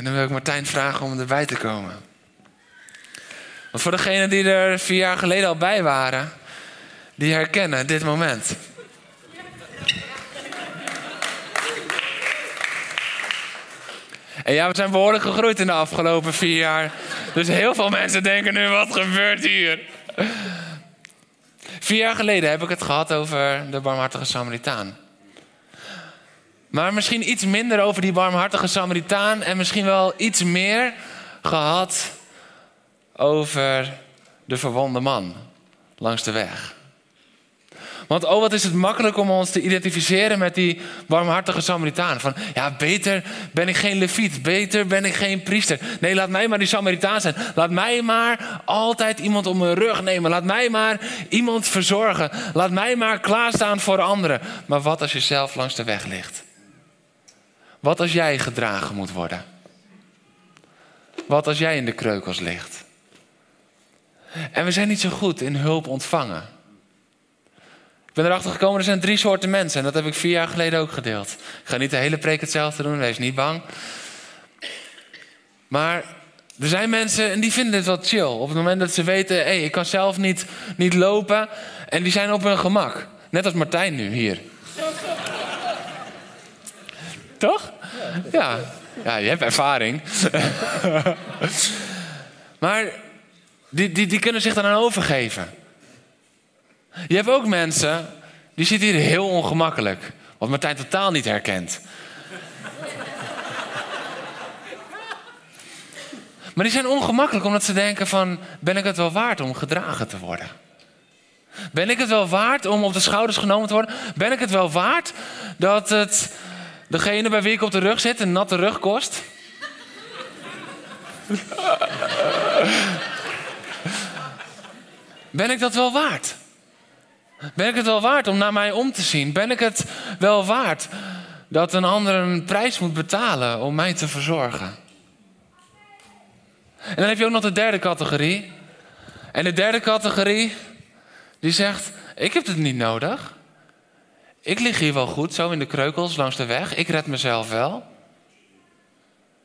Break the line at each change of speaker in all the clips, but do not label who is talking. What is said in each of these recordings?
En dan wil ik Martijn vragen om erbij te komen. Want voor degenen die er vier jaar geleden al bij waren, die herkennen dit moment. En ja, we zijn behoorlijk gegroeid in de afgelopen vier jaar. Dus heel veel mensen denken nu, wat gebeurt hier? Vier jaar geleden heb ik het gehad over de barmhartige Samaritaan. Maar misschien iets minder over die barmhartige Samaritaan en misschien wel iets meer gehad over de verwonde man langs de weg. Want oh, wat is het makkelijk om ons te identificeren met die barmhartige Samaritaan. Van ja, beter ben ik geen leviet, beter ben ik geen priester. Nee, laat mij maar die Samaritaan zijn. Laat mij maar altijd iemand om mijn rug nemen. Laat mij maar iemand verzorgen. Laat mij maar klaarstaan voor anderen. Maar wat als je zelf langs de weg ligt? Wat als jij gedragen moet worden? Wat als jij in de kreukels ligt? En we zijn niet zo goed in hulp ontvangen. Ik ben erachter gekomen, er zijn drie soorten mensen. En dat heb ik vier jaar geleden ook gedeeld. Ik ga niet de hele preek hetzelfde doen, wees niet bang. Maar er zijn mensen en die vinden het wel chill. Op het moment dat ze weten, hé, hey, ik kan zelf niet, niet lopen. En die zijn op hun gemak. Net als Martijn nu hier. Toch? Ja. ja, je hebt ervaring. maar die, die, die kunnen zich aan overgeven. Je hebt ook mensen die zitten hier heel ongemakkelijk. Wat Martijn totaal niet herkent. Maar die zijn ongemakkelijk omdat ze denken van... ben ik het wel waard om gedragen te worden? Ben ik het wel waard om op de schouders genomen te worden? Ben ik het wel waard dat het degene bij wie ik op de rug zit een natte rug kost? ben ik dat wel waard? Ben ik het wel waard om naar mij om te zien? Ben ik het wel waard dat een ander een prijs moet betalen om mij te verzorgen? En dan heb je ook nog de derde categorie. En de derde categorie, die zegt: Ik heb het niet nodig. Ik lig hier wel goed, zo in de kreukels langs de weg. Ik red mezelf wel.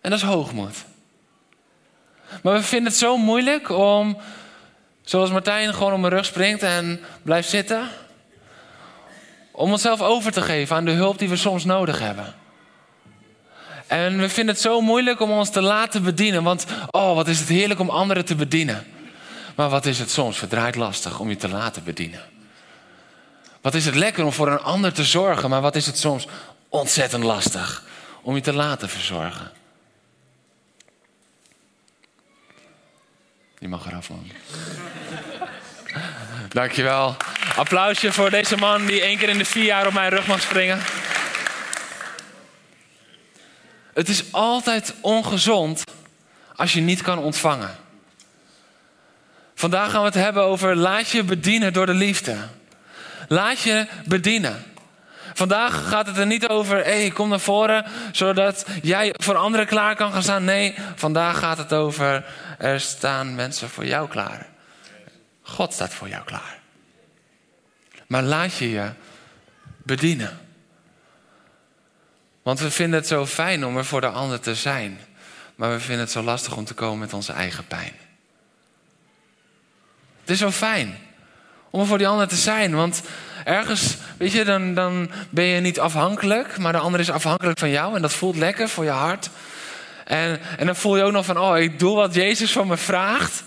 En dat is hoogmoed. Maar we vinden het zo moeilijk om Zoals Martijn gewoon op mijn rug springt en blijft zitten. Om onszelf over te geven aan de hulp die we soms nodig hebben. En we vinden het zo moeilijk om ons te laten bedienen. Want, oh, wat is het heerlijk om anderen te bedienen. Maar wat is het soms verdraaid lastig om je te laten bedienen. Wat is het lekker om voor een ander te zorgen. Maar wat is het soms ontzettend lastig om je te laten verzorgen. Je mag eraf, man. Dankjewel. Applausje voor deze man die één keer in de vier jaar op mijn rug mag springen. Het is altijd ongezond als je niet kan ontvangen. Vandaag gaan we het hebben over laat je bedienen door de liefde. Laat je bedienen. Vandaag gaat het er niet over, hey, kom naar voren, zodat jij voor anderen klaar kan gaan staan. Nee, vandaag gaat het over, er staan mensen voor jou klaar. God staat voor jou klaar. Maar laat je je bedienen. Want we vinden het zo fijn om er voor de ander te zijn. Maar we vinden het zo lastig om te komen met onze eigen pijn. Het is zo fijn om voor die ander te zijn. Want ergens, weet je, dan, dan ben je niet afhankelijk. Maar de ander is afhankelijk van jou. En dat voelt lekker voor je hart. En, en dan voel je ook nog van, oh, ik doe wat Jezus van me vraagt.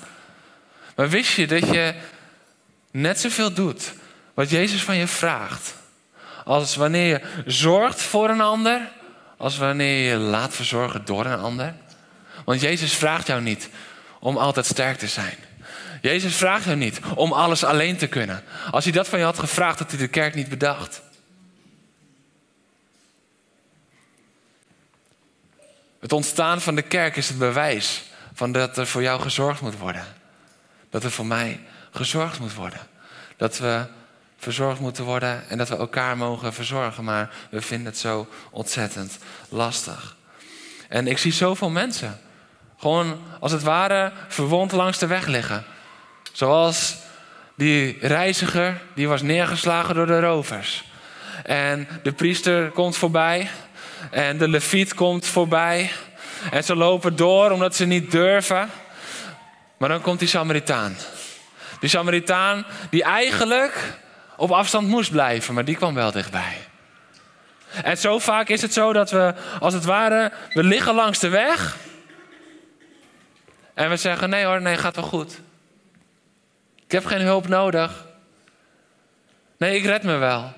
Maar wist je dat je net zoveel doet wat Jezus van je vraagt, als wanneer je zorgt voor een ander, als wanneer je laat verzorgen door een ander? Want Jezus vraagt jou niet om altijd sterk te zijn. Jezus vraagt jou niet om alles alleen te kunnen. Als hij dat van je had gevraagd, had hij de kerk niet bedacht. Het ontstaan van de kerk is het bewijs Van dat er voor jou gezorgd moet worden. Dat er voor mij gezorgd moet worden. Dat we verzorgd moeten worden en dat we elkaar mogen verzorgen. Maar we vinden het zo ontzettend lastig. En ik zie zoveel mensen gewoon als het ware verwond langs de weg liggen. Zoals die reiziger die was neergeslagen door de rovers. En de priester komt voorbij en de leviet komt voorbij. En ze lopen door omdat ze niet durven. Maar dan komt die Samaritaan. Die Samaritaan die eigenlijk op afstand moest blijven, maar die kwam wel dichtbij. En zo vaak is het zo dat we, als het ware, we liggen langs de weg. En we zeggen: nee hoor, nee, gaat wel goed. Ik heb geen hulp nodig. Nee, ik red me wel.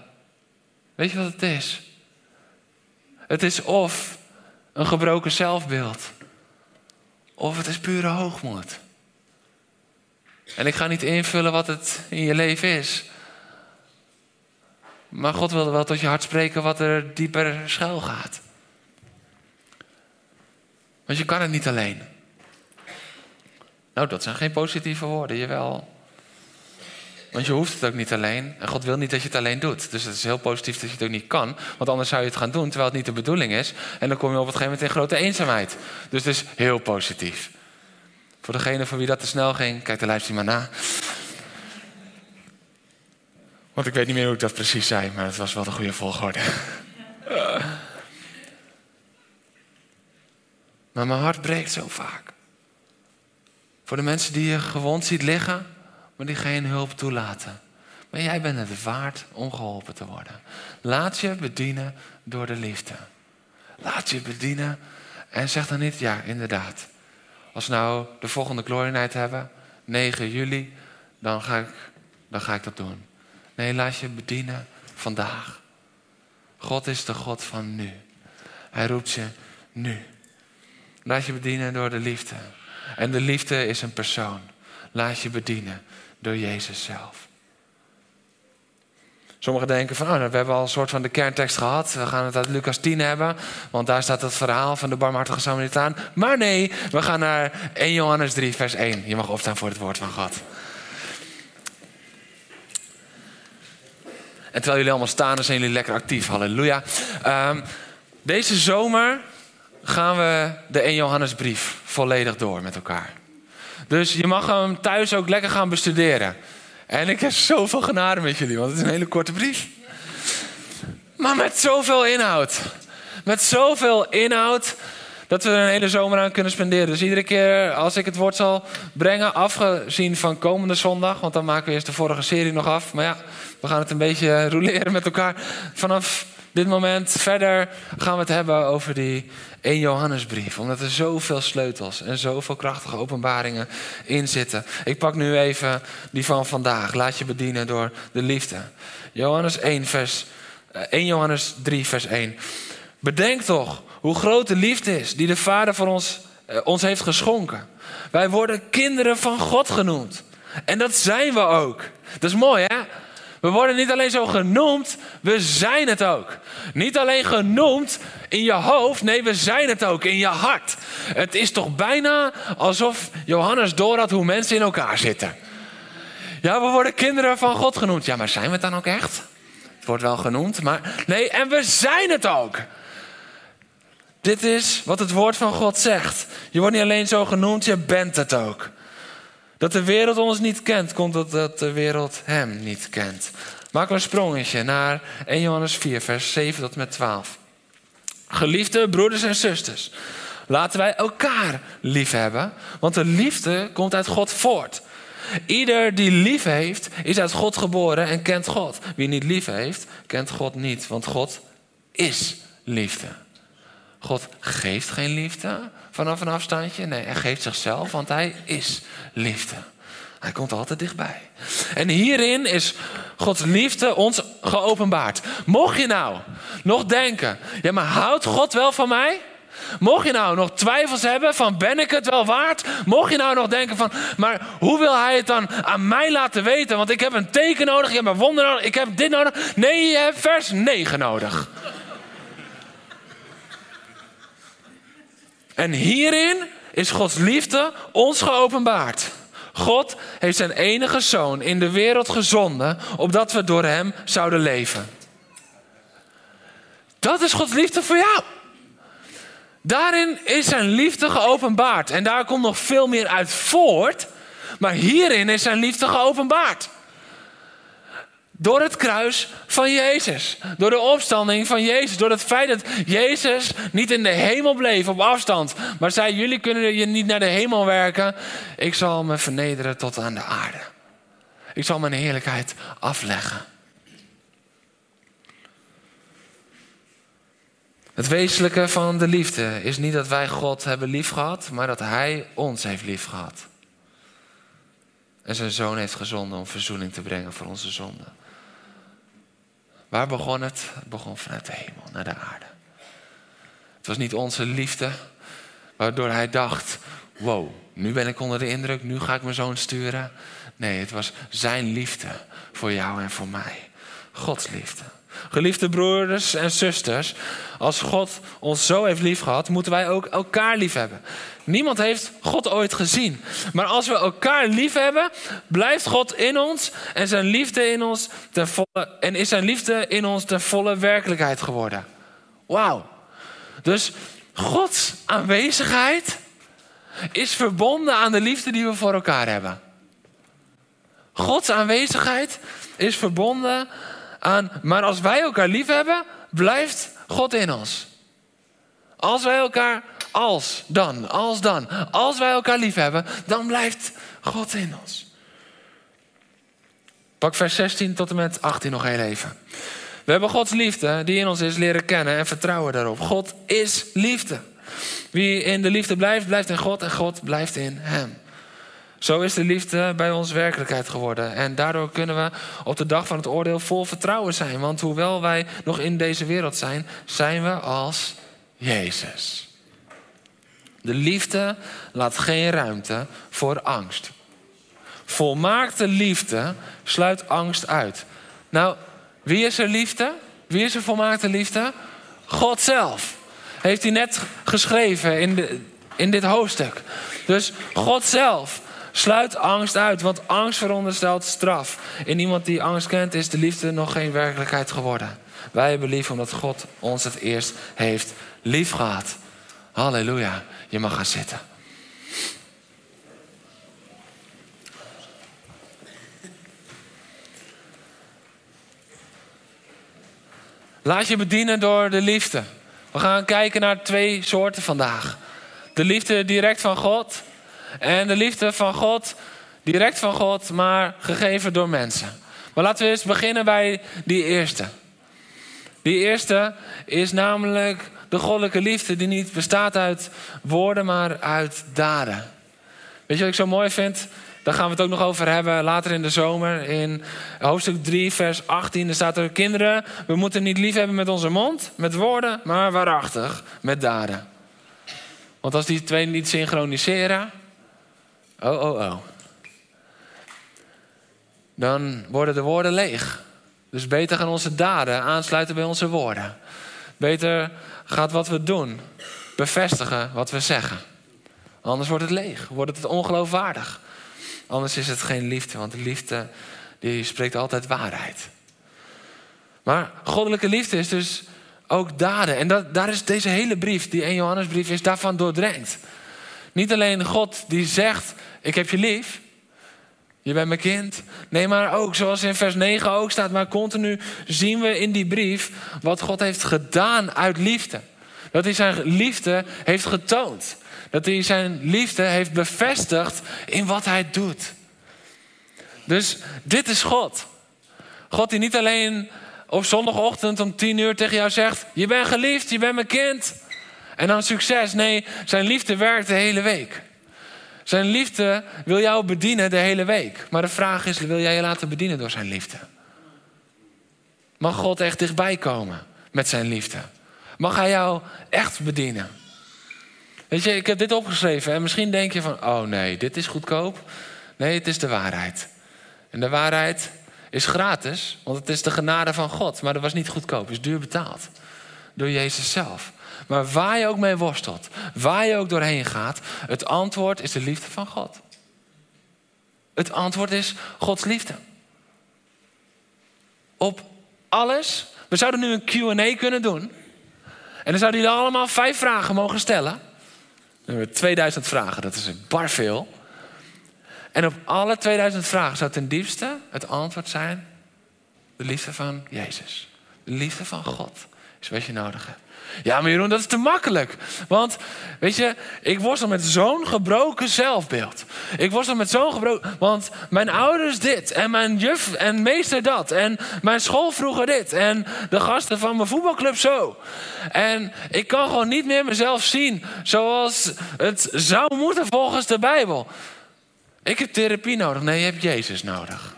Weet je wat het is? Het is of een gebroken zelfbeeld, of het is pure hoogmoed. En ik ga niet invullen wat het in je leven is. Maar God wilde wel tot je hart spreken wat er dieper schuil gaat. Want je kan het niet alleen. Nou, dat zijn geen positieve woorden, jawel. Want je hoeft het ook niet alleen. En God wil niet dat je het alleen doet. Dus het is heel positief dat je het ook niet kan. Want anders zou je het gaan doen terwijl het niet de bedoeling is. En dan kom je op het gegeven moment in grote eenzaamheid. Dus het is heel positief. Voor degene voor wie dat te snel ging, kijk de livestream maar na. Want ik weet niet meer hoe ik dat precies zei, maar het was wel de goede volgorde. Maar mijn hart breekt zo vaak. Voor de mensen die je gewond ziet liggen, maar die geen hulp toelaten. Maar jij bent het waard om geholpen te worden. Laat je bedienen door de liefde. Laat je bedienen en zeg dan niet, ja, inderdaad. Als we nou de volgende Glory hebben, 9 juli, dan ga ik, dan ga ik dat doen. Nee, laat je bedienen vandaag. God is de God van nu. Hij roept je nu. Laat je bedienen door de liefde. En de liefde is een persoon. Laat je bedienen door Jezus zelf. Sommigen denken van, oh, we hebben al een soort van de kerntekst gehad. We gaan het uit Lucas 10 hebben, want daar staat het verhaal van de barmhartige Samaritaan. Maar nee, we gaan naar 1 Johannes 3, vers 1. Je mag opstaan voor het woord van God. En terwijl jullie allemaal staan, dan zijn jullie lekker actief. Halleluja. Um, deze zomer gaan we de 1 Johannesbrief volledig door met elkaar. Dus je mag hem thuis ook lekker gaan bestuderen. En ik heb zoveel genade met jullie, want het is een hele korte brief. Maar met zoveel inhoud. Met zoveel inhoud dat we er een hele zomer aan kunnen spenderen. Dus iedere keer als ik het woord zal brengen, afgezien van komende zondag, want dan maken we eerst de vorige serie nog af. Maar ja, we gaan het een beetje roleren met elkaar. Vanaf dit moment verder gaan we het hebben over die 1 Johannesbrief. Omdat er zoveel sleutels en zoveel krachtige openbaringen in zitten. Ik pak nu even die van vandaag. Laat je bedienen door de liefde. Johannes 1, vers, 1 eh, Johannes 3, vers 1. Bedenk toch hoe groot de liefde is die de Vader voor ons, eh, ons heeft geschonken. Wij worden kinderen van God genoemd. En dat zijn we ook. Dat is mooi, hè? We worden niet alleen zo genoemd, we zijn het ook. Niet alleen genoemd in je hoofd, nee, we zijn het ook in je hart. Het is toch bijna alsof Johannes doorhad hoe mensen in elkaar zitten. Ja, we worden kinderen van God genoemd. Ja, maar zijn we het dan ook echt? Het wordt wel genoemd, maar nee, en we zijn het ook. Dit is wat het woord van God zegt. Je wordt niet alleen zo genoemd, je bent het ook. Dat de wereld ons niet kent, komt omdat de wereld hem niet kent. Maak een sprongetje naar 1 Johannes 4, vers 7 tot met 12. Geliefde broeders en zusters, laten wij elkaar lief hebben, want de liefde komt uit God voort. Ieder die lief heeft, is uit God geboren en kent God. Wie niet lief heeft, kent God niet, want God is liefde. God geeft geen liefde vanaf een afstandje. Nee, hij geeft zichzelf, want hij is liefde. Hij komt altijd dichtbij. En hierin is Gods liefde ons geopenbaard. Mocht je nou nog denken, ja maar houdt God wel van mij? Mocht je nou nog twijfels hebben van ben ik het wel waard? Mocht je nou nog denken van, maar hoe wil hij het dan aan mij laten weten? Want ik heb een teken nodig, ik heb een wonder nodig, ik heb dit nodig. Nee, je hebt vers 9 nodig. En hierin is Gods liefde ons geopenbaard. God heeft zijn enige zoon in de wereld gezonden, opdat we door hem zouden leven. Dat is Gods liefde voor jou. Daarin is zijn liefde geopenbaard. En daar komt nog veel meer uit voort. Maar hierin is zijn liefde geopenbaard. Door het kruis van Jezus. Door de opstanding van Jezus. Door het feit dat Jezus niet in de hemel bleef op afstand. Maar zei: Jullie kunnen je niet naar de hemel werken. Ik zal me vernederen tot aan de aarde. Ik zal mijn heerlijkheid afleggen. Het wezenlijke van de liefde is niet dat wij God hebben liefgehad, maar dat Hij ons heeft liefgehad. En zijn zoon heeft gezonden om verzoening te brengen voor onze zonden. Waar begon het? Het begon vanuit de hemel naar de aarde. Het was niet onze liefde, waardoor hij dacht: wow, nu ben ik onder de indruk, nu ga ik mijn zoon sturen. Nee, het was zijn liefde voor jou en voor mij. Gods liefde. Geliefde broeders en zusters, als God ons zo heeft liefgehad, moeten wij ook elkaar lief hebben. Niemand heeft God ooit gezien. Maar als we elkaar lief hebben, blijft God in ons en, zijn liefde in ons ten volle, en is zijn liefde in ons ten volle werkelijkheid geworden. Wauw. Dus Gods aanwezigheid is verbonden aan de liefde die we voor elkaar hebben. Gods aanwezigheid is verbonden aan. Maar als wij elkaar lief hebben, blijft God in ons. Als wij elkaar, als dan, als dan, als wij elkaar lief hebben, dan blijft God in ons. Pak vers 16 tot en met 18 nog heel even. We hebben Gods liefde die in ons is leren kennen en vertrouwen daarop. God is liefde. Wie in de liefde blijft, blijft in God en God blijft in hem. Zo is de liefde bij ons werkelijkheid geworden. En daardoor kunnen we op de dag van het oordeel vol vertrouwen zijn. Want hoewel wij nog in deze wereld zijn, zijn we als Jezus. De liefde laat geen ruimte voor angst. Volmaakte liefde sluit angst uit. Nou, wie is er liefde? Wie is er volmaakte liefde? God zelf. Heeft hij net geschreven in, de, in dit hoofdstuk. Dus God zelf Sluit angst uit, want angst veronderstelt straf. In iemand die angst kent, is de liefde nog geen werkelijkheid geworden. Wij hebben lief omdat God ons het eerst heeft lief gehad. Halleluja. Je mag gaan zitten. Laat je bedienen door de liefde. We gaan kijken naar twee soorten vandaag. De liefde direct van God en de liefde van God, direct van God, maar gegeven door mensen. Maar laten we eens beginnen bij die eerste. Die eerste is namelijk de goddelijke liefde die niet bestaat uit woorden, maar uit daden. Weet je wat ik zo mooi vind? Daar gaan we het ook nog over hebben later in de zomer. In hoofdstuk 3, vers 18, er staat er: Kinderen, we moeten niet lief hebben met onze mond, met woorden, maar waarachtig, met daden. Want als die twee niet synchroniseren, Oh, oh, oh. Dan worden de woorden leeg. Dus beter gaan onze daden aansluiten bij onze woorden. Beter gaat wat we doen bevestigen wat we zeggen. Anders wordt het leeg, wordt het ongeloofwaardig. Anders is het geen liefde, want de liefde die spreekt altijd waarheid. Maar goddelijke liefde is dus ook daden. En dat, daar is deze hele brief, die 1 Johannesbrief, is daarvan doordrenkt. Niet alleen God die zegt, ik heb je lief. Je bent mijn kind. Nee, maar ook zoals in vers 9 ook staat, maar continu zien we in die brief wat God heeft gedaan uit liefde. Dat hij zijn liefde heeft getoond. Dat hij zijn liefde heeft bevestigd in wat hij doet. Dus dit is God. God die niet alleen op zondagochtend om tien uur tegen jou zegt: Je bent geliefd, je bent mijn kind. En dan succes. Nee, zijn liefde werkt de hele week. Zijn liefde wil jou bedienen de hele week. Maar de vraag is, wil jij je laten bedienen door zijn liefde? Mag God echt dichtbij komen met zijn liefde? Mag hij jou echt bedienen? Weet je, ik heb dit opgeschreven en misschien denk je van, oh nee, dit is goedkoop. Nee, het is de waarheid. En de waarheid is gratis, want het is de genade van God. Maar dat was niet goedkoop, het is duur betaald. Door Jezus zelf. Maar waar je ook mee worstelt, waar je ook doorheen gaat, het antwoord is de liefde van God. Het antwoord is Gods liefde. Op alles. We zouden nu een QA kunnen doen. En dan zouden jullie allemaal vijf vragen mogen stellen. We hebben 2000 vragen, dat is bar veel. En op alle 2000 vragen zou ten diepste het antwoord zijn: de liefde van Jezus. De liefde van God is wat je nodig hebt. Ja, maar Jeroen, dat is te makkelijk. Want, weet je, ik worstel met zo'n gebroken zelfbeeld. Ik worstel met zo'n gebroken... Want mijn ouders dit. En mijn juf en meester dat. En mijn school vroeger dit. En de gasten van mijn voetbalclub zo. En ik kan gewoon niet meer mezelf zien zoals het zou moeten volgens de Bijbel. Ik heb therapie nodig. Nee, je hebt Jezus nodig.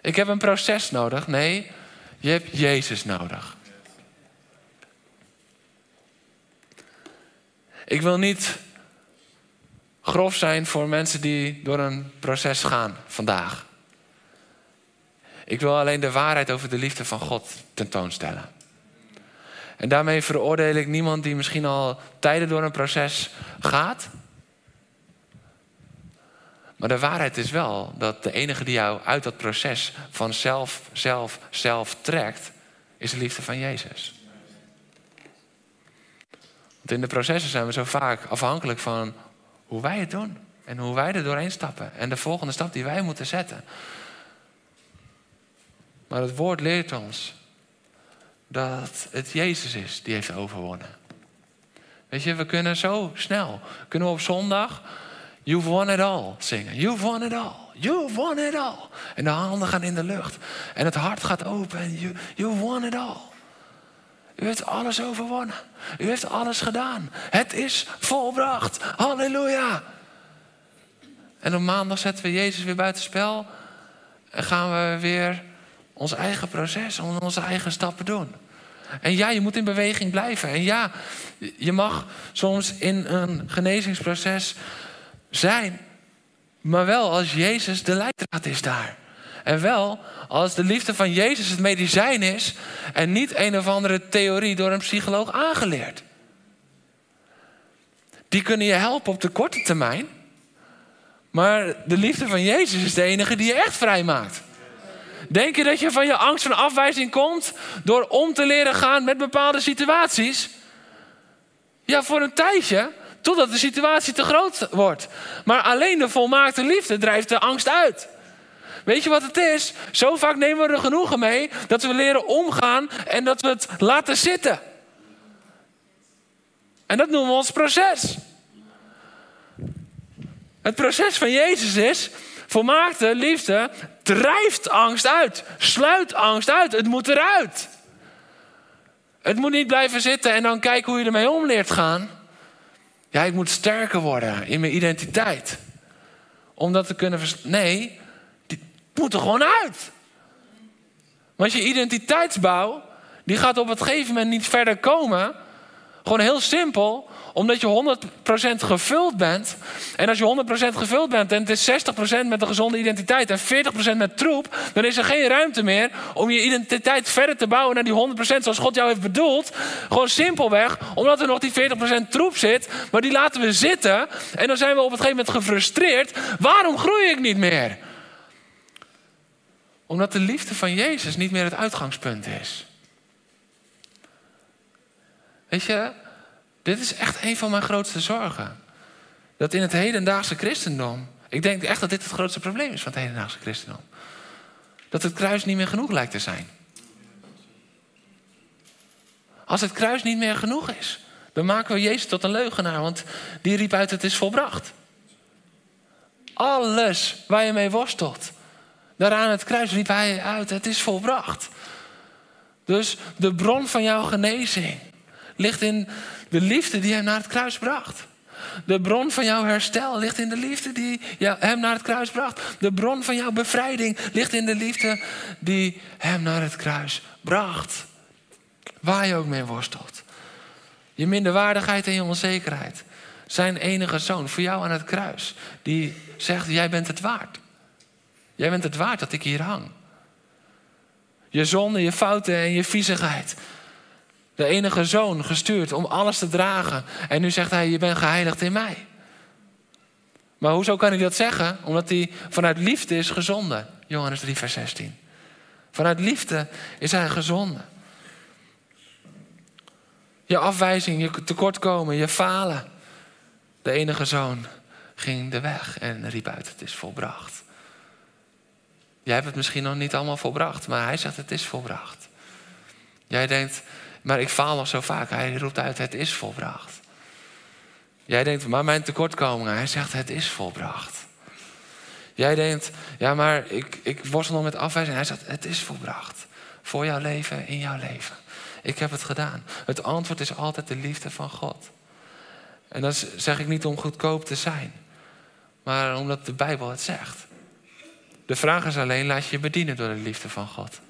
Ik heb een proces nodig. Nee, je hebt Jezus nodig. Ik wil niet grof zijn voor mensen die door een proces gaan vandaag. Ik wil alleen de waarheid over de liefde van God tentoonstellen. En daarmee veroordeel ik niemand die misschien al tijden door een proces gaat. Maar de waarheid is wel dat de enige die jou uit dat proces van zelf, zelf, zelf trekt, is de liefde van Jezus. Want in de processen zijn we zo vaak afhankelijk van hoe wij het doen en hoe wij er doorheen stappen en de volgende stap die wij moeten zetten. Maar het woord leert ons dat het Jezus is die heeft overwonnen. Weet je, we kunnen zo snel, kunnen we op zondag You've won it all zingen. You've won it all. You've won it all. En de handen gaan in de lucht. En het hart gaat open. En you, you've won it all. U heeft alles overwonnen. U heeft alles gedaan. Het is volbracht. Halleluja. En op maandag zetten we Jezus weer buitenspel. En gaan we weer ons eigen proces, onze eigen stappen doen. En ja, je moet in beweging blijven. En ja, je mag soms in een genezingsproces zijn. Maar wel als Jezus de leidraad is daar. En wel als de liefde van Jezus het medicijn is en niet een of andere theorie door een psycholoog aangeleerd. Die kunnen je helpen op de korte termijn. Maar de liefde van Jezus is de enige die je echt vrij maakt. Denk je dat je van je angst van afwijzing komt door om te leren gaan met bepaalde situaties? Ja, voor een tijdje. Totdat de situatie te groot wordt. Maar alleen de volmaakte liefde drijft de angst uit. Weet je wat het is? Zo vaak nemen we er genoegen mee dat we leren omgaan en dat we het laten zitten. En dat noemen we ons proces. Het proces van Jezus is: volmaakte liefde drijft angst uit, sluit angst uit. Het moet eruit. Het moet niet blijven zitten en dan kijken hoe je ermee om leert gaan. Ja, ik moet sterker worden in mijn identiteit. Om dat te kunnen Nee, die moet er gewoon uit. Want je identiteitsbouw, die gaat op het gegeven moment niet verder komen. Gewoon heel simpel, omdat je 100% gevuld bent. En als je 100% gevuld bent en het is 60% met een gezonde identiteit en 40% met troep, dan is er geen ruimte meer om je identiteit verder te bouwen naar die 100% zoals God jou heeft bedoeld. Gewoon simpelweg, omdat er nog die 40% troep zit, maar die laten we zitten. En dan zijn we op het gegeven moment gefrustreerd. Waarom groei ik niet meer? Omdat de liefde van Jezus niet meer het uitgangspunt is. Weet je, dit is echt een van mijn grootste zorgen. Dat in het hedendaagse christendom. Ik denk echt dat dit het grootste probleem is van het hedendaagse christendom. Dat het kruis niet meer genoeg lijkt te zijn. Als het kruis niet meer genoeg is, dan maken we Jezus tot een leugenaar, want die riep uit: Het is volbracht. Alles waar je mee worstelt, daaraan het kruis riep hij uit: Het is volbracht. Dus de bron van jouw genezing ligt in de liefde die hem naar het kruis bracht. De bron van jouw herstel ligt in de liefde die hem naar het kruis bracht. De bron van jouw bevrijding ligt in de liefde die hem naar het kruis bracht. Waar je ook mee worstelt. Je minderwaardigheid en je onzekerheid. Zijn enige zoon voor jou aan het kruis. Die zegt, jij bent het waard. Jij bent het waard dat ik hier hang. Je zonde, je fouten en je viezigheid. De enige zoon gestuurd om alles te dragen. En nu zegt hij, je bent geheiligd in mij. Maar hoezo kan hij dat zeggen? Omdat hij vanuit liefde is gezonden. Johannes 3, vers 16. Vanuit liefde is hij gezonden. Je afwijzing, je tekortkomen, je falen. De enige zoon ging de weg en riep uit: Het is volbracht. Jij hebt het misschien nog niet allemaal volbracht, maar hij zegt: Het is volbracht. Jij denkt: Maar ik faal nog zo vaak. Hij roept uit: Het is volbracht. Jij denkt: Maar mijn tekortkomingen. Hij zegt: Het is volbracht. Jij denkt: Ja, maar ik, ik worstel nog met afwijzing. Hij zegt: Het is volbracht. Voor jouw leven, in jouw leven. Ik heb het gedaan. Het antwoord is altijd de liefde van God. En dat zeg ik niet om goedkoop te zijn, maar omdat de Bijbel het zegt. De vraag is alleen, laat je je bedienen door de liefde van God.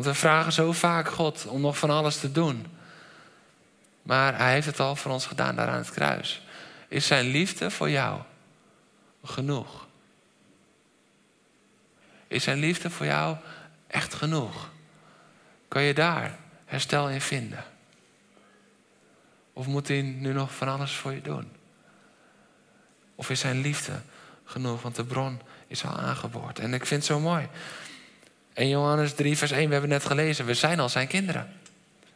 Want we vragen zo vaak God om nog van alles te doen. Maar Hij heeft het al voor ons gedaan daar aan het kruis. Is Zijn liefde voor jou genoeg? Is Zijn liefde voor jou echt genoeg? Kan je daar herstel in vinden? Of moet hij nu nog van alles voor je doen? Of is zijn liefde genoeg? Want de bron is al aangeboord. En ik vind het zo mooi. En Johannes 3, vers 1, we hebben net gelezen. We zijn al zijn kinderen.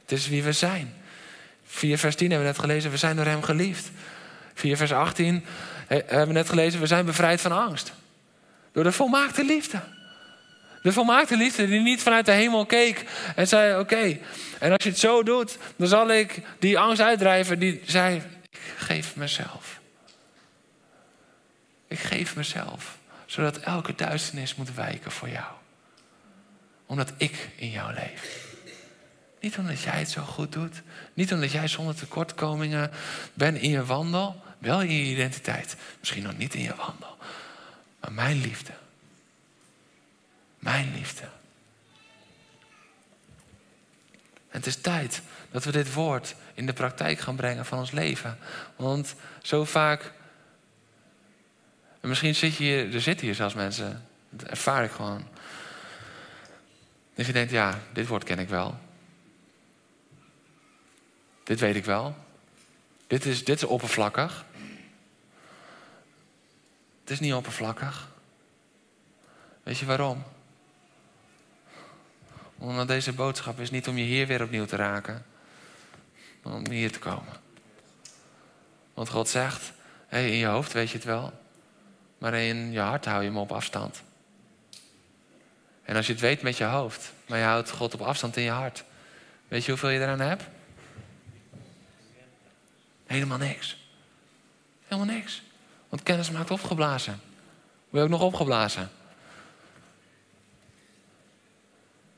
Het is wie we zijn. 4 vers 10 hebben we net gelezen. We zijn door hem geliefd. 4 vers 18 hebben we net gelezen. We zijn bevrijd van angst. Door de volmaakte liefde. De volmaakte liefde die niet vanuit de hemel keek en zei: Oké, en als je het zo doet, dan zal ik die angst uitdrijven. Die zei: Ik geef mezelf. Ik geef mezelf, zodat elke duisternis moet wijken voor jou. Omdat ik in jou leef. Niet omdat jij het zo goed doet. Niet omdat jij zonder tekortkomingen bent in je wandel. Wel in je identiteit. Misschien nog niet in je wandel. Maar mijn liefde mijn liefde. Het is tijd dat we dit woord in de praktijk gaan brengen van ons leven. Want zo vaak. En misschien zit je hier, er zitten hier zelfs mensen, dat ervaar ik gewoon. Dat je denkt, ja, dit woord ken ik wel. Dit weet ik wel. Dit is, dit is oppervlakkig. Het is niet oppervlakkig. Weet je waarom? Omdat deze boodschap is niet om je hier weer opnieuw te raken, maar om hier te komen. Want God zegt, hey, in je hoofd weet je het wel, maar in je hart hou je hem op afstand. En als je het weet met je hoofd, maar je houdt God op afstand in je hart, weet je hoeveel je eraan hebt? Helemaal niks. Helemaal niks. Want kennis maakt opgeblazen. Wil je ook nog opgeblazen?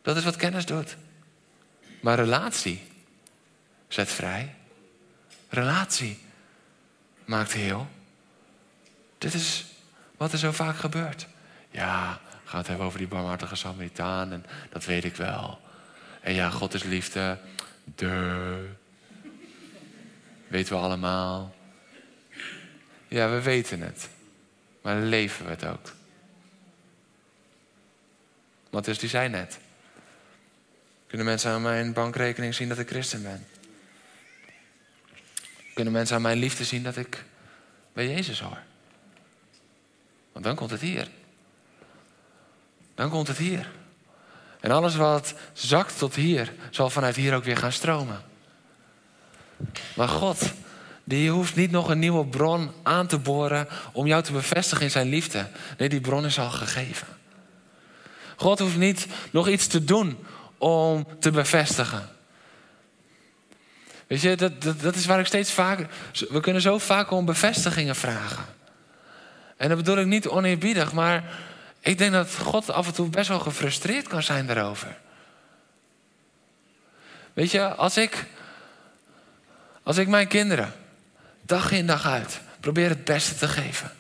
Dat is wat kennis doet. Maar relatie zet vrij. Relatie maakt heel. Dit is wat er zo vaak gebeurt. Ja, het hebben over die barmhartige Samaritaan en dat weet ik wel. En ja, God is liefde. De. Weten we allemaal. Ja, we weten het. Maar leven we het ook? Wat is die zei net. Kunnen mensen aan mijn bankrekening zien dat ik christen ben? Kunnen mensen aan mijn liefde zien dat ik bij Jezus hoor? Want dan komt het hier. Dan komt het hier. En alles wat zakt tot hier, zal vanuit hier ook weer gaan stromen. Maar God, die hoeft niet nog een nieuwe bron aan te boren om jou te bevestigen in zijn liefde. Nee, die bron is al gegeven. God hoeft niet nog iets te doen om te bevestigen. Weet je, dat, dat, is waar ik steeds vaker. We kunnen zo vaak om bevestigingen vragen. En dat bedoel ik niet oneerbiedig, maar ik denk dat God af en toe best wel gefrustreerd kan zijn daarover. Weet je, als ik, als ik mijn kinderen dag in dag uit probeer het beste te geven.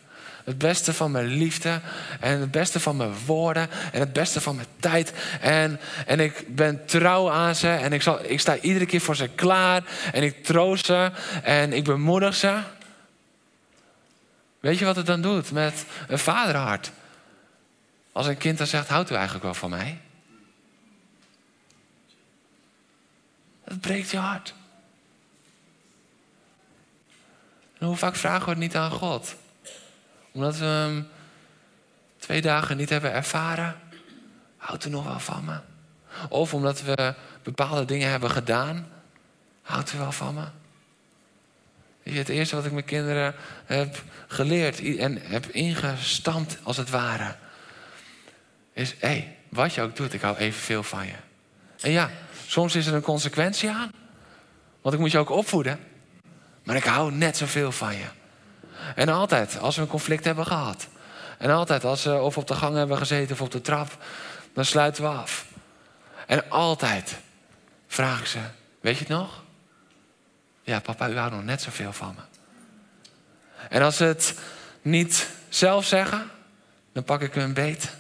Het beste van mijn liefde. En het beste van mijn woorden. En het beste van mijn tijd. En, en ik ben trouw aan ze. En ik, zal, ik sta iedere keer voor ze klaar. En ik troost ze. En ik bemoedig ze. Weet je wat het dan doet met een vaderhart? Als een kind dan zegt: Houdt u eigenlijk wel van mij? Dat breekt je hart. En hoe vaak vragen we het niet aan God? Omdat we hem twee dagen niet hebben ervaren. Houdt u nog wel van me? Of omdat we bepaalde dingen hebben gedaan. Houdt u wel van me? Het eerste wat ik mijn kinderen heb geleerd en heb ingestampt als het ware. Is, hé, hey, wat je ook doet, ik hou evenveel van je. En ja, soms is er een consequentie aan. Want ik moet je ook opvoeden. Maar ik hou net zoveel van je. En altijd, als we een conflict hebben gehad. En altijd, als we of op de gang hebben gezeten of op de trap. Dan sluiten we af. En altijd vraag ik ze, weet je het nog? Ja, papa, u houdt nog net zoveel van me. En als ze het niet zelf zeggen, dan pak ik hun beet.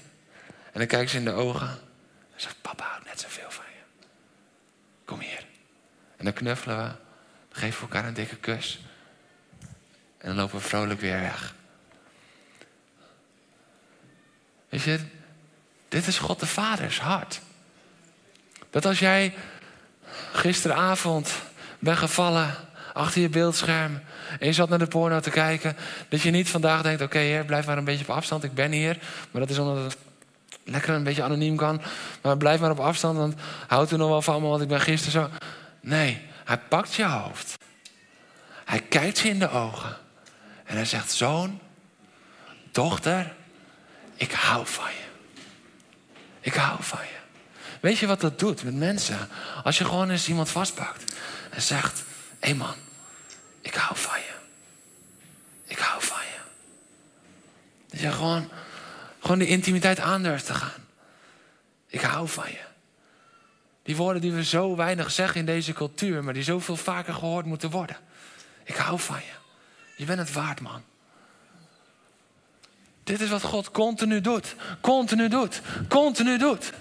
En dan kijk ik ze in de ogen. En zeg, papa houdt net zoveel van je. Kom hier. En dan knuffelen we. Dan geven we elkaar een dikke kus. En dan lopen we vrolijk weer weg. Weet je, dit is God de Vaders hart. Dat als jij gisteravond bent gevallen achter je beeldscherm en je zat naar de porno te kijken, dat je niet vandaag denkt: oké, heer, blijf maar een beetje op afstand, ik ben hier. Maar dat is omdat het lekker een beetje anoniem kan. Maar blijf maar op afstand, want houd er nog wel van me, want ik ben gisteren zo. Nee, hij pakt je hoofd. Hij kijkt je in de ogen. En hij zegt: Zoon, dochter, ik hou van je. Ik hou van je. Weet je wat dat doet met mensen? Als je gewoon eens iemand vastpakt en zegt: Hé hey man, ik hou van je. Ik hou van je. Dat je gewoon, gewoon die intimiteit aan durft te gaan. Ik hou van je. Die woorden die we zo weinig zeggen in deze cultuur, maar die zoveel vaker gehoord moeten worden. Ik hou van je. Je bent het waard, man. Dit is wat God continu doet. Continu doet. Continu doet.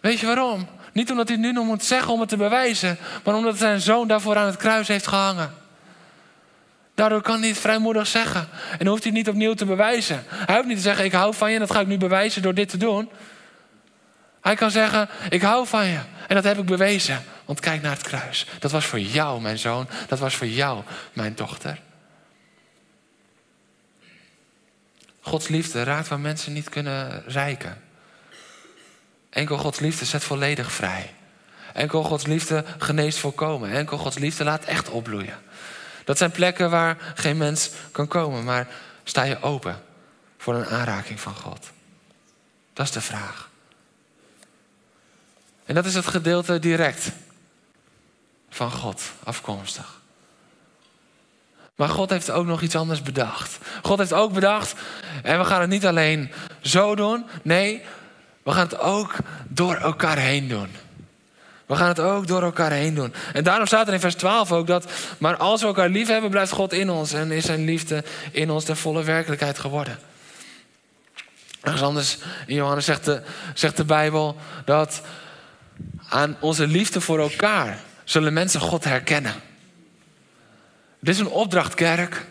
Weet je waarom? Niet omdat hij nu nog moet zeggen om het te bewijzen, maar omdat zijn zoon daarvoor aan het kruis heeft gehangen. Daardoor kan hij het vrijmoedig zeggen. En hoeft hij het niet opnieuw te bewijzen. Hij hoeft niet te zeggen: Ik hou van je dat ga ik nu bewijzen door dit te doen. Hij kan zeggen: Ik hou van je. En dat heb ik bewezen. Want kijk naar het kruis. Dat was voor jou, mijn zoon. Dat was voor jou, mijn dochter. Gods liefde raakt waar mensen niet kunnen rijken. Enkel Gods liefde zet volledig vrij. Enkel Gods liefde geneest volkomen. Enkel Gods liefde laat echt opbloeien. Dat zijn plekken waar geen mens kan komen, maar sta je open voor een aanraking van God? Dat is de vraag. En dat is het gedeelte direct van God afkomstig. Maar God heeft ook nog iets anders bedacht. God heeft ook bedacht, en we gaan het niet alleen zo doen. Nee, we gaan het ook door elkaar heen doen. We gaan het ook door elkaar heen doen. En daarom staat er in vers 12 ook dat, maar als we elkaar lief hebben, blijft God in ons en is zijn liefde in ons de volle werkelijkheid geworden. Ergens anders in Johannes zegt de, zegt de Bijbel dat aan onze liefde voor elkaar zullen mensen God herkennen. Dit is een opdracht, kerk.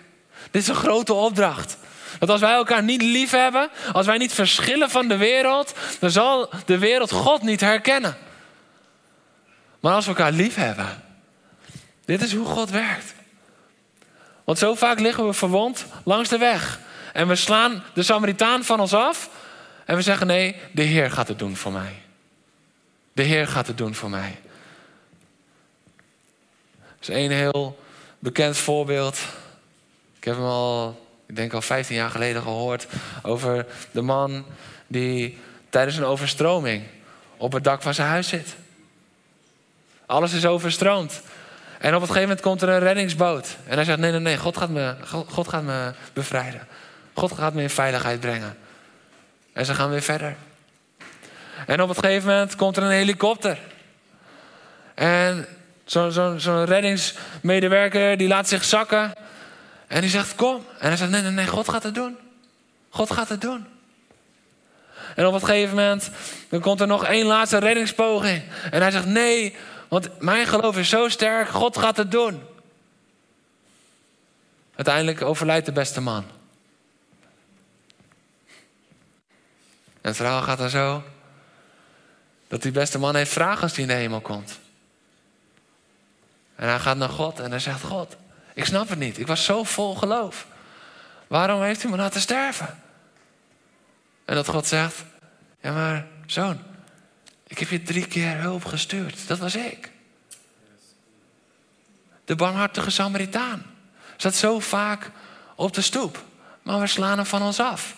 Dit is een grote opdracht. Dat als wij elkaar niet lief hebben, als wij niet verschillen van de wereld, dan zal de wereld God niet herkennen. Maar als we elkaar lief hebben, dit is hoe God werkt. Want zo vaak liggen we verwond langs de weg. En we slaan de Samaritaan van ons af. En we zeggen: nee, de Heer gaat het doen voor mij. De Heer gaat het doen voor mij. Dat is een heel bekend voorbeeld. Ik heb hem al ik denk al 15 jaar geleden gehoord over de man die tijdens een overstroming op het dak van zijn huis zit. Alles is overstroomd. En op een gegeven moment komt er een reddingsboot. En hij zegt: Nee, nee, nee, God gaat me, God gaat me bevrijden. God gaat me in veiligheid brengen. En ze gaan weer verder. En op een gegeven moment komt er een helikopter. En zo'n zo, zo reddingsmedewerker die laat zich zakken. En die zegt, kom. En hij zegt, nee, nee, nee, God gaat het doen. God gaat het doen. En op een gegeven moment, dan komt er nog één laatste reddingspoging. En hij zegt, nee, want mijn geloof is zo sterk, God gaat het doen. Uiteindelijk overlijdt de beste man. En het verhaal gaat dan zo, dat die beste man heeft vragen als hij in de hemel komt. En hij gaat naar God en hij zegt: God, ik snap het niet. Ik was zo vol geloof. Waarom heeft u me laten sterven? En dat God zegt: Ja, maar zoon, ik heb je drie keer hulp gestuurd. Dat was ik. De barmhartige Samaritaan zat zo vaak op de stoep, maar we slaan hem van ons af,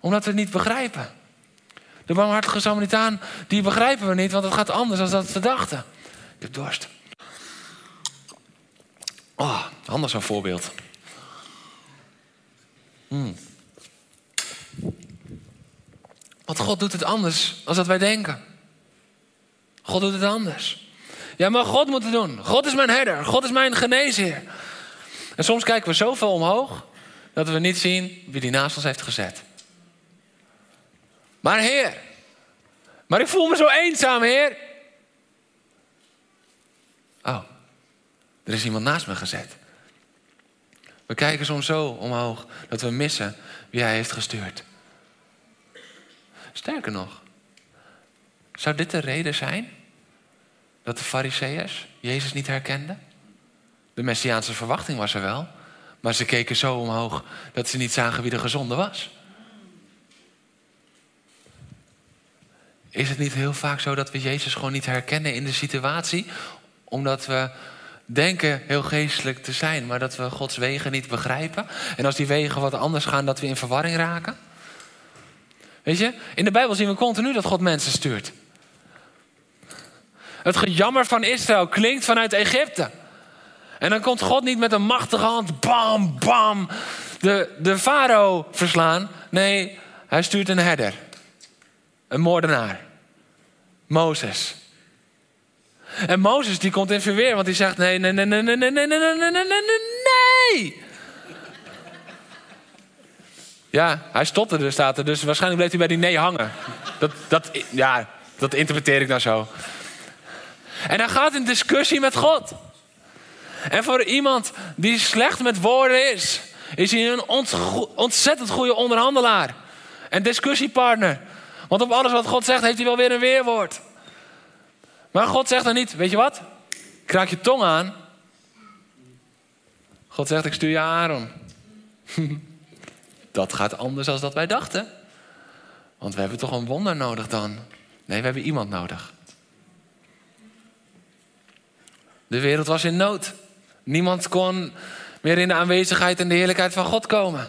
omdat we het niet begrijpen. De barmhartige Samaritaan, die begrijpen we niet, want het gaat anders dan dat we dachten. Ik heb dorst. Oh, anders een voorbeeld. Hmm. Want God doet het anders dan dat wij denken. God doet het anders. Ja, maar God moet het doen. God is mijn herder. God is mijn geneesheer. En soms kijken we zoveel omhoog dat we niet zien wie die naast ons heeft gezet. Maar Heer, maar ik voel me zo eenzaam, Heer. Oh, er is iemand naast me gezet. We kijken soms zo omhoog dat we missen wie Hij heeft gestuurd. Sterker nog, zou dit de reden zijn dat de Fariseërs Jezus niet herkenden? De Messiaanse verwachting was er wel, maar ze keken zo omhoog dat ze niet zagen wie de gezonde was. Is het niet heel vaak zo dat we Jezus gewoon niet herkennen in de situatie, omdat we denken heel geestelijk te zijn, maar dat we Gods wegen niet begrijpen? En als die wegen wat anders gaan, dat we in verwarring raken? Weet je, in de Bijbel zien we continu dat God mensen stuurt. Het gejammer van Israël klinkt vanuit Egypte. En dan komt God niet met een machtige hand, bam, bam, de, de farao verslaan. Nee, hij stuurt een herder. Een moordenaar. Mozes. En Mozes die komt in verweer, want die zegt nee, nee, nee, nee, nee, nee, nee, nee, nee, nee, nee, nee. Ja, hij stotterde, staat er. Dus waarschijnlijk bleef hij bij die nee hangen. Dat, dat, ja, dat interpreteer ik nou zo. En hij gaat in discussie met God. En voor iemand die slecht met woorden is, is hij een ontzettend goede onderhandelaar. En discussiepartner. Want op alles wat God zegt, heeft hij wel weer een weerwoord. Maar God zegt dan niet, weet je wat? Kraak je tong aan. God zegt, ik stuur je Aaron. dat gaat anders dan dat wij dachten. Want we hebben toch een wonder nodig dan? Nee, we hebben iemand nodig. De wereld was in nood. Niemand kon meer in de aanwezigheid en de heerlijkheid van God komen.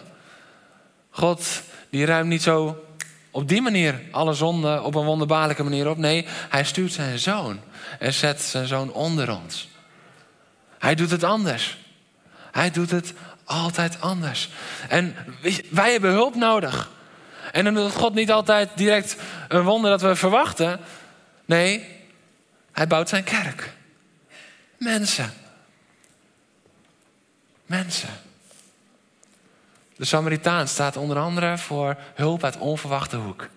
God, die ruimt niet zo op die manier alle zonden op een wonderbaarlijke manier op. Nee, hij stuurt zijn zoon en zet zijn zoon onder ons. Hij doet het anders. Hij doet het altijd anders. En wij hebben hulp nodig. En doet God niet altijd direct een wonder dat we verwachten. Nee, hij bouwt zijn kerk. Mensen. Mensen. De Samaritaan staat onder andere voor hulp uit onverwachte hoek.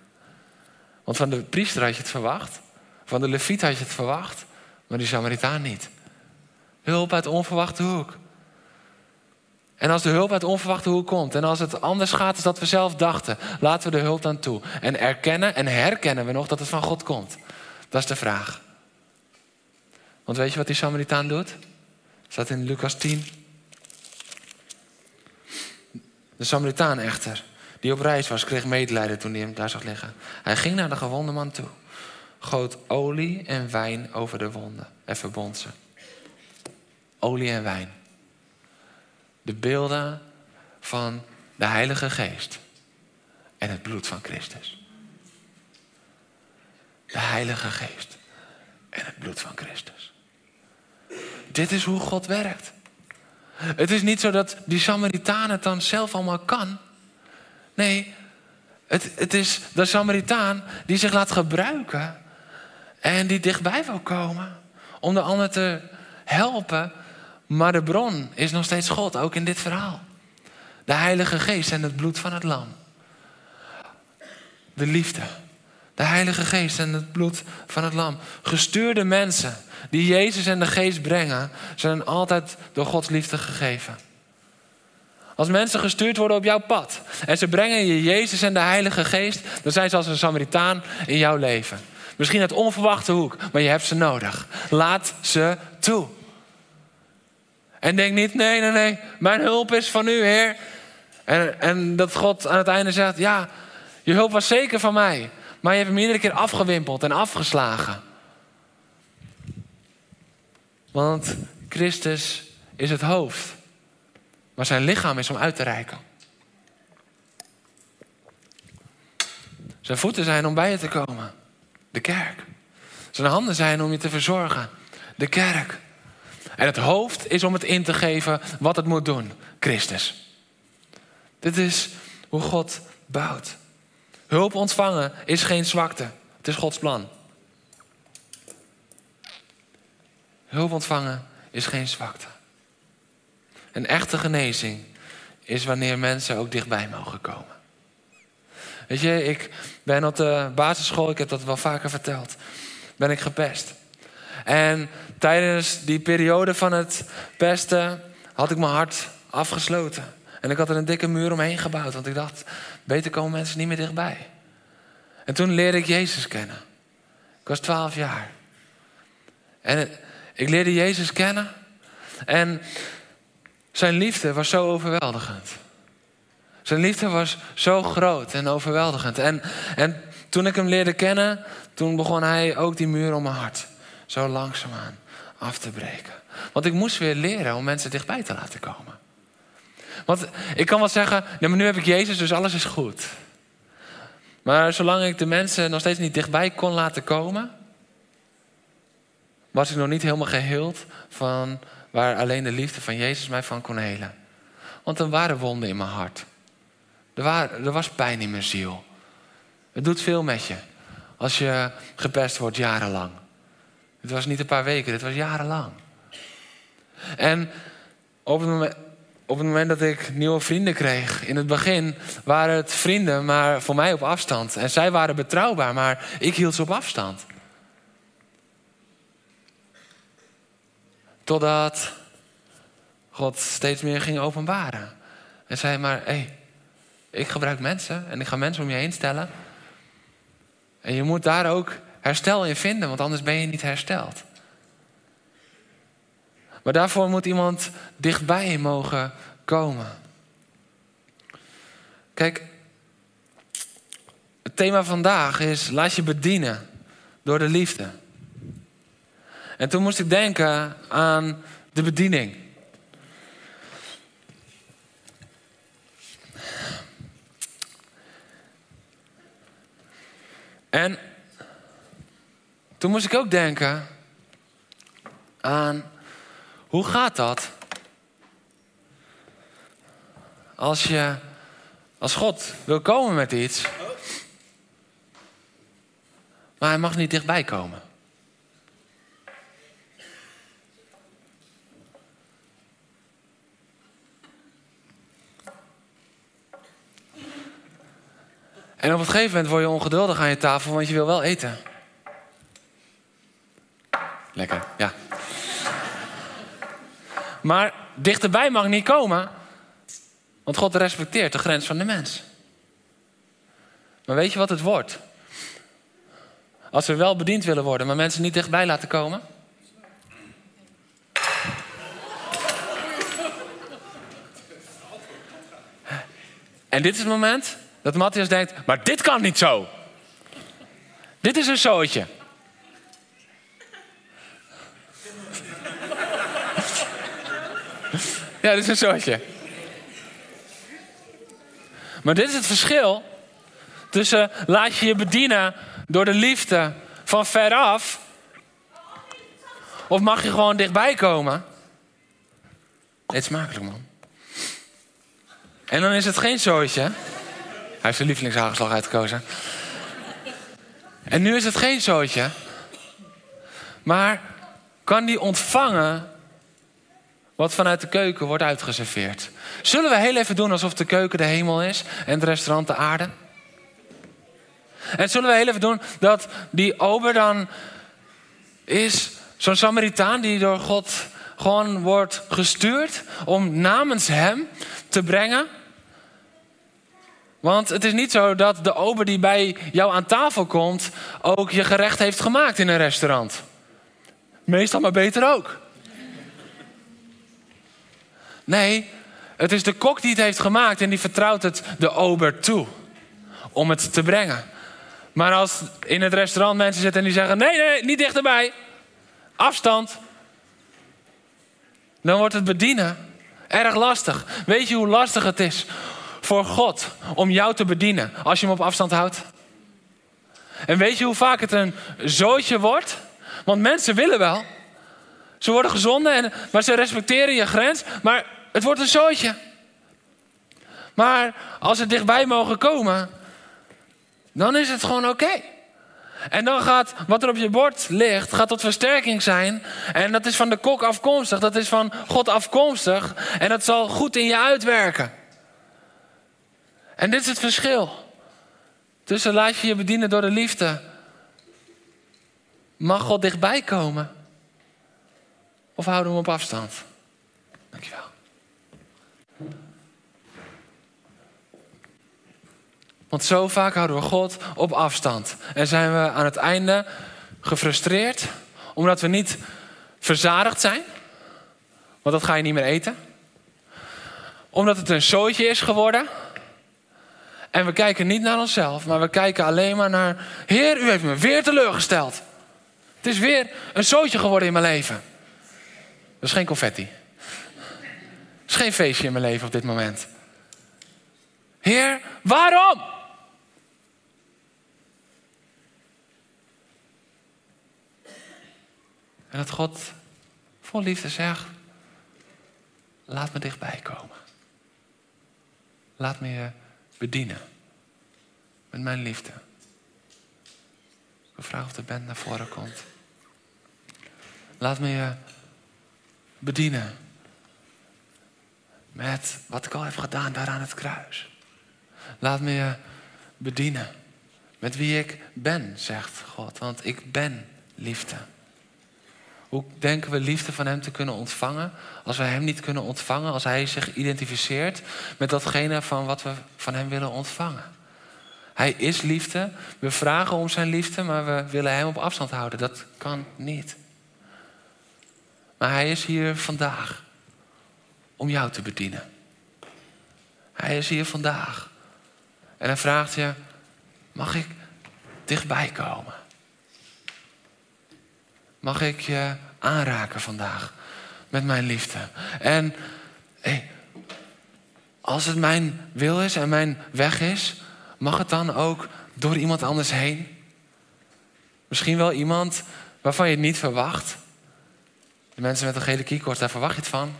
Want van de priester had je het verwacht, van de leviet had je het verwacht, maar die Samaritaan niet. Hulp uit onverwachte hoek. En als de hulp uit onverwachte hoek komt en als het anders gaat dan dat we zelf dachten, laten we de hulp dan toe. En erkennen en herkennen we nog dat het van God komt. Dat is de vraag. Want weet je wat die Samaritaan doet? Staat in Lucas 10. De Samaritaan echter, die op reis was, kreeg medelijden toen hij hem daar zag liggen. Hij ging naar de gewonde man toe, goot olie en wijn over de wonden en verbond ze. Olie en wijn. De beelden van de Heilige Geest en het bloed van Christus. De Heilige Geest en het bloed van Christus. Dit is hoe God werkt. Het is niet zo dat die Samaritaan het dan zelf allemaal kan. Nee, het, het is de Samaritaan die zich laat gebruiken en die dichtbij wil komen om de ander te helpen. Maar de bron is nog steeds God, ook in dit verhaal. De Heilige Geest en het bloed van het Lam. De liefde. De Heilige Geest en het bloed van het Lam. Gestuurde mensen die Jezus en de Geest brengen, zijn altijd door Gods liefde gegeven. Als mensen gestuurd worden op jouw pad en ze brengen je Jezus en de Heilige Geest, dan zijn ze als een Samaritaan in jouw leven. Misschien uit onverwachte hoek, maar je hebt ze nodig. Laat ze toe. En denk niet, nee, nee, nee, mijn hulp is van u, Heer. En, en dat God aan het einde zegt, ja, je hulp was zeker van mij. Maar je hebt hem iedere keer afgewimpeld en afgeslagen. Want Christus is het hoofd. Maar zijn lichaam is om uit te reiken. Zijn voeten zijn om bij je te komen. De kerk. Zijn handen zijn om je te verzorgen. De kerk. En het hoofd is om het in te geven wat het moet doen. Christus. Dit is hoe God bouwt. Hulp ontvangen is geen zwakte. Het is Gods plan. Hulp ontvangen is geen zwakte. Een echte genezing is wanneer mensen ook dichtbij mogen komen. Weet je, ik ben op de basisschool, ik heb dat wel vaker verteld, ben ik gepest. En tijdens die periode van het pesten had ik mijn hart afgesloten. En ik had er een dikke muur omheen gebouwd, want ik dacht, beter komen mensen niet meer dichtbij. En toen leerde ik Jezus kennen. Ik was twaalf jaar. En ik leerde Jezus kennen. En zijn liefde was zo overweldigend. Zijn liefde was zo groot en overweldigend. En, en toen ik hem leerde kennen, toen begon hij ook die muur om mijn hart zo langzaamaan af te breken. Want ik moest weer leren om mensen dichtbij te laten komen. Want ik kan wel zeggen, maar nu heb ik Jezus, dus alles is goed. Maar zolang ik de mensen nog steeds niet dichtbij kon laten komen, was ik nog niet helemaal geheeld van waar alleen de liefde van Jezus mij van kon helen. Want er waren wonden in mijn hart. Er, waren, er was pijn in mijn ziel. Het doet veel met je als je gepest wordt jarenlang. Het was niet een paar weken, het was jarenlang. En op het moment, dat ik nieuwe vrienden kreeg, in het begin waren het vrienden, maar voor mij op afstand. En zij waren betrouwbaar, maar ik hield ze op afstand. Totdat God steeds meer ging openbaren. En zei maar, hé, hey, ik gebruik mensen en ik ga mensen om je heen stellen. En je moet daar ook herstel in vinden, want anders ben je niet hersteld. Maar daarvoor moet iemand dichtbij mogen komen. Kijk, het thema vandaag is laat je bedienen door de liefde. En toen moest ik denken aan de bediening. En toen moest ik ook denken aan hoe gaat dat als je als God wil komen met iets, maar hij mag niet dichtbij komen. En op een gegeven moment word je ongeduldig aan je tafel, want je wil wel eten. Lekker, ja. Maar dichterbij mag niet komen, want God respecteert de grens van de mens. Maar weet je wat het wordt? Als we wel bediend willen worden, maar mensen niet dichtbij laten komen? En dit is het moment dat Matthias denkt, maar dit kan niet zo. Dit is een zootje. Ja, dit is een zootje. Maar dit is het verschil tussen laat je je bedienen door de liefde van veraf. Of mag je gewoon dichtbij komen? Dit is makkelijk, man. En dan is het geen zootje. Hij heeft zijn lievelingshagelslag uitgekozen. En nu is het geen zootje. Maar kan die ontvangen wat vanuit de keuken wordt uitgeserveerd. Zullen we heel even doen alsof de keuken de hemel is en het restaurant de aarde? En zullen we heel even doen dat die ober dan is zo'n Samaritaan die door God gewoon wordt gestuurd om namens hem te brengen? Want het is niet zo dat de ober die bij jou aan tafel komt ook je gerecht heeft gemaakt in een restaurant. Meestal maar beter ook. Nee, het is de kok die het heeft gemaakt en die vertrouwt het de ober toe om het te brengen. Maar als in het restaurant mensen zitten en die zeggen: nee, nee, niet dichterbij, afstand, dan wordt het bedienen erg lastig. Weet je hoe lastig het is voor God om jou te bedienen als je hem op afstand houdt? En weet je hoe vaak het een zootje wordt? Want mensen willen wel. Ze worden gezonden, en, maar ze respecteren je grens. Maar het wordt een zootje. Maar als ze dichtbij mogen komen, dan is het gewoon oké. En dan gaat wat er op je bord ligt, gaat tot versterking zijn. En dat is van de kok afkomstig, dat is van God afkomstig. En dat zal goed in je uitwerken. En dit is het verschil. Tussen laat je je bedienen door de liefde. Mag God dichtbij komen? Of houden we hem op afstand? Dankjewel. Want zo vaak houden we God op afstand. En zijn we aan het einde gefrustreerd omdat we niet verzadigd zijn. Want dat ga je niet meer eten. Omdat het een zootje is geworden. En we kijken niet naar onszelf, maar we kijken alleen maar naar... Heer, u heeft me weer teleurgesteld. Het is weer een zootje geworden in mijn leven. Dat is geen confetti. Het is geen feestje in mijn leven op dit moment. Heer, waarom? En dat God vol liefde zegt: Laat me dichtbij komen. Laat me je bedienen met mijn liefde. Ik vraag of de band naar voren komt. Laat me je bedienen met wat ik al heb gedaan daar aan het kruis. Laat me je bedienen met wie ik ben, zegt God, want ik ben liefde. Hoe denken we liefde van Hem te kunnen ontvangen als we Hem niet kunnen ontvangen, als Hij zich identificeert met datgene van wat we van Hem willen ontvangen? Hij is liefde. We vragen om Zijn liefde, maar we willen Hem op afstand houden. Dat kan niet. Maar Hij is hier vandaag om jou te bedienen. Hij is hier vandaag. En hij vraagt je: mag ik dichtbij komen? Mag ik je aanraken vandaag met mijn liefde? En als het mijn wil is en mijn weg is, mag het dan ook door iemand anders heen? Misschien wel iemand waarvan je het niet verwacht. De mensen met een gele keycord, daar verwacht je het van.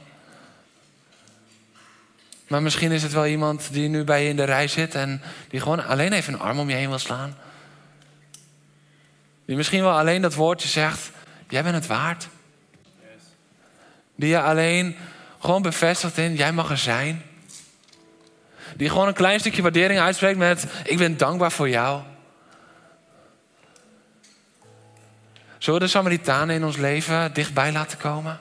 Maar misschien is het wel iemand die nu bij je in de rij zit en die gewoon alleen even een arm om je heen wil slaan. Die misschien wel alleen dat woordje zegt: Jij bent het waard. Die je alleen gewoon bevestigt in: Jij mag er zijn. Die gewoon een klein stukje waardering uitspreekt met: Ik ben dankbaar voor jou. Zullen we de Samaritanen in ons leven dichtbij laten komen?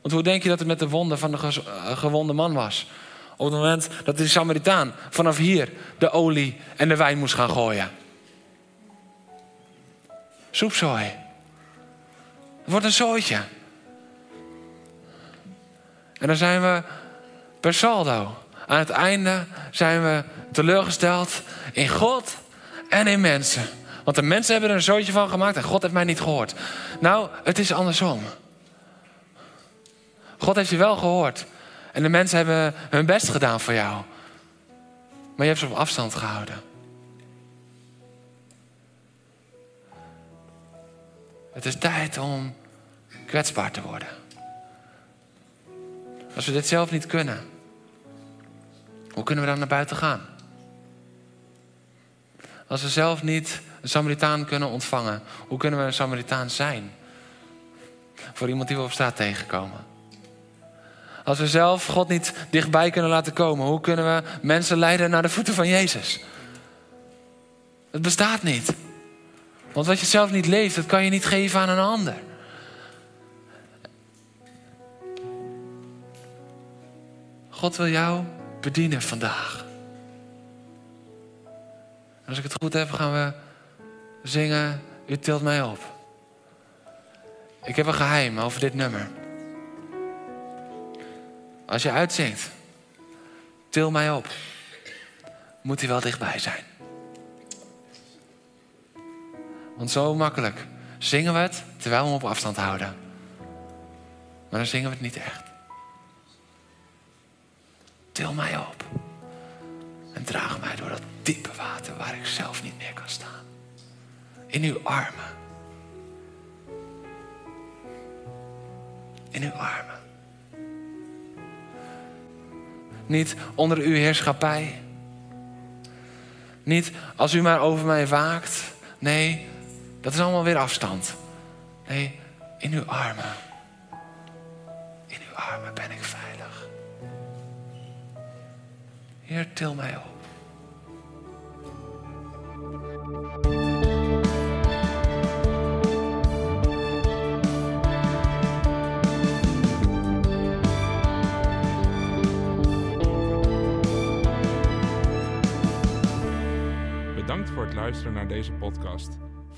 Want hoe denk je dat het met de wonden van de eh, gewonde man was? Op het moment dat de Samaritaan vanaf hier de olie en de wijn moest gaan gooien. Soepzooi. Het wordt een zooitje. En dan zijn we per saldo. Aan het einde zijn we teleurgesteld in God en in mensen. Want de mensen hebben er een zootje van gemaakt en God heeft mij niet gehoord. Nou, het is andersom. God heeft je wel gehoord. En de mensen hebben hun best gedaan voor jou. Maar je hebt ze op afstand gehouden. Het is tijd om kwetsbaar te worden. Als we dit zelf niet kunnen, hoe kunnen we dan naar buiten gaan? Als we zelf niet een Samaritaan kunnen ontvangen, hoe kunnen we een Samaritaan zijn? Voor iemand die we op straat tegenkomen. Als we zelf God niet dichtbij kunnen laten komen, hoe kunnen we mensen leiden naar de voeten van Jezus? Het bestaat niet. Want wat je zelf niet leeft, dat kan je niet geven aan een ander. God wil jou bedienen vandaag. als ik het goed heb, gaan we zingen. U tilt mij op. Ik heb een geheim over dit nummer. Als je uitzingt, til mij op. Moet hij wel dichtbij zijn. Want zo makkelijk zingen we het terwijl we hem op afstand houden. Maar dan zingen we het niet echt. Til mij op. En draag mij door dat diepe water waar ik zelf niet meer kan staan. In uw armen. In uw armen. Niet onder uw heerschappij. Niet als u maar over mij waakt. Nee, dat is allemaal weer afstand. Nee, in uw armen. In uw armen ben ik veilig. Heer, til mij op.
Bedankt voor het luisteren naar deze podcast.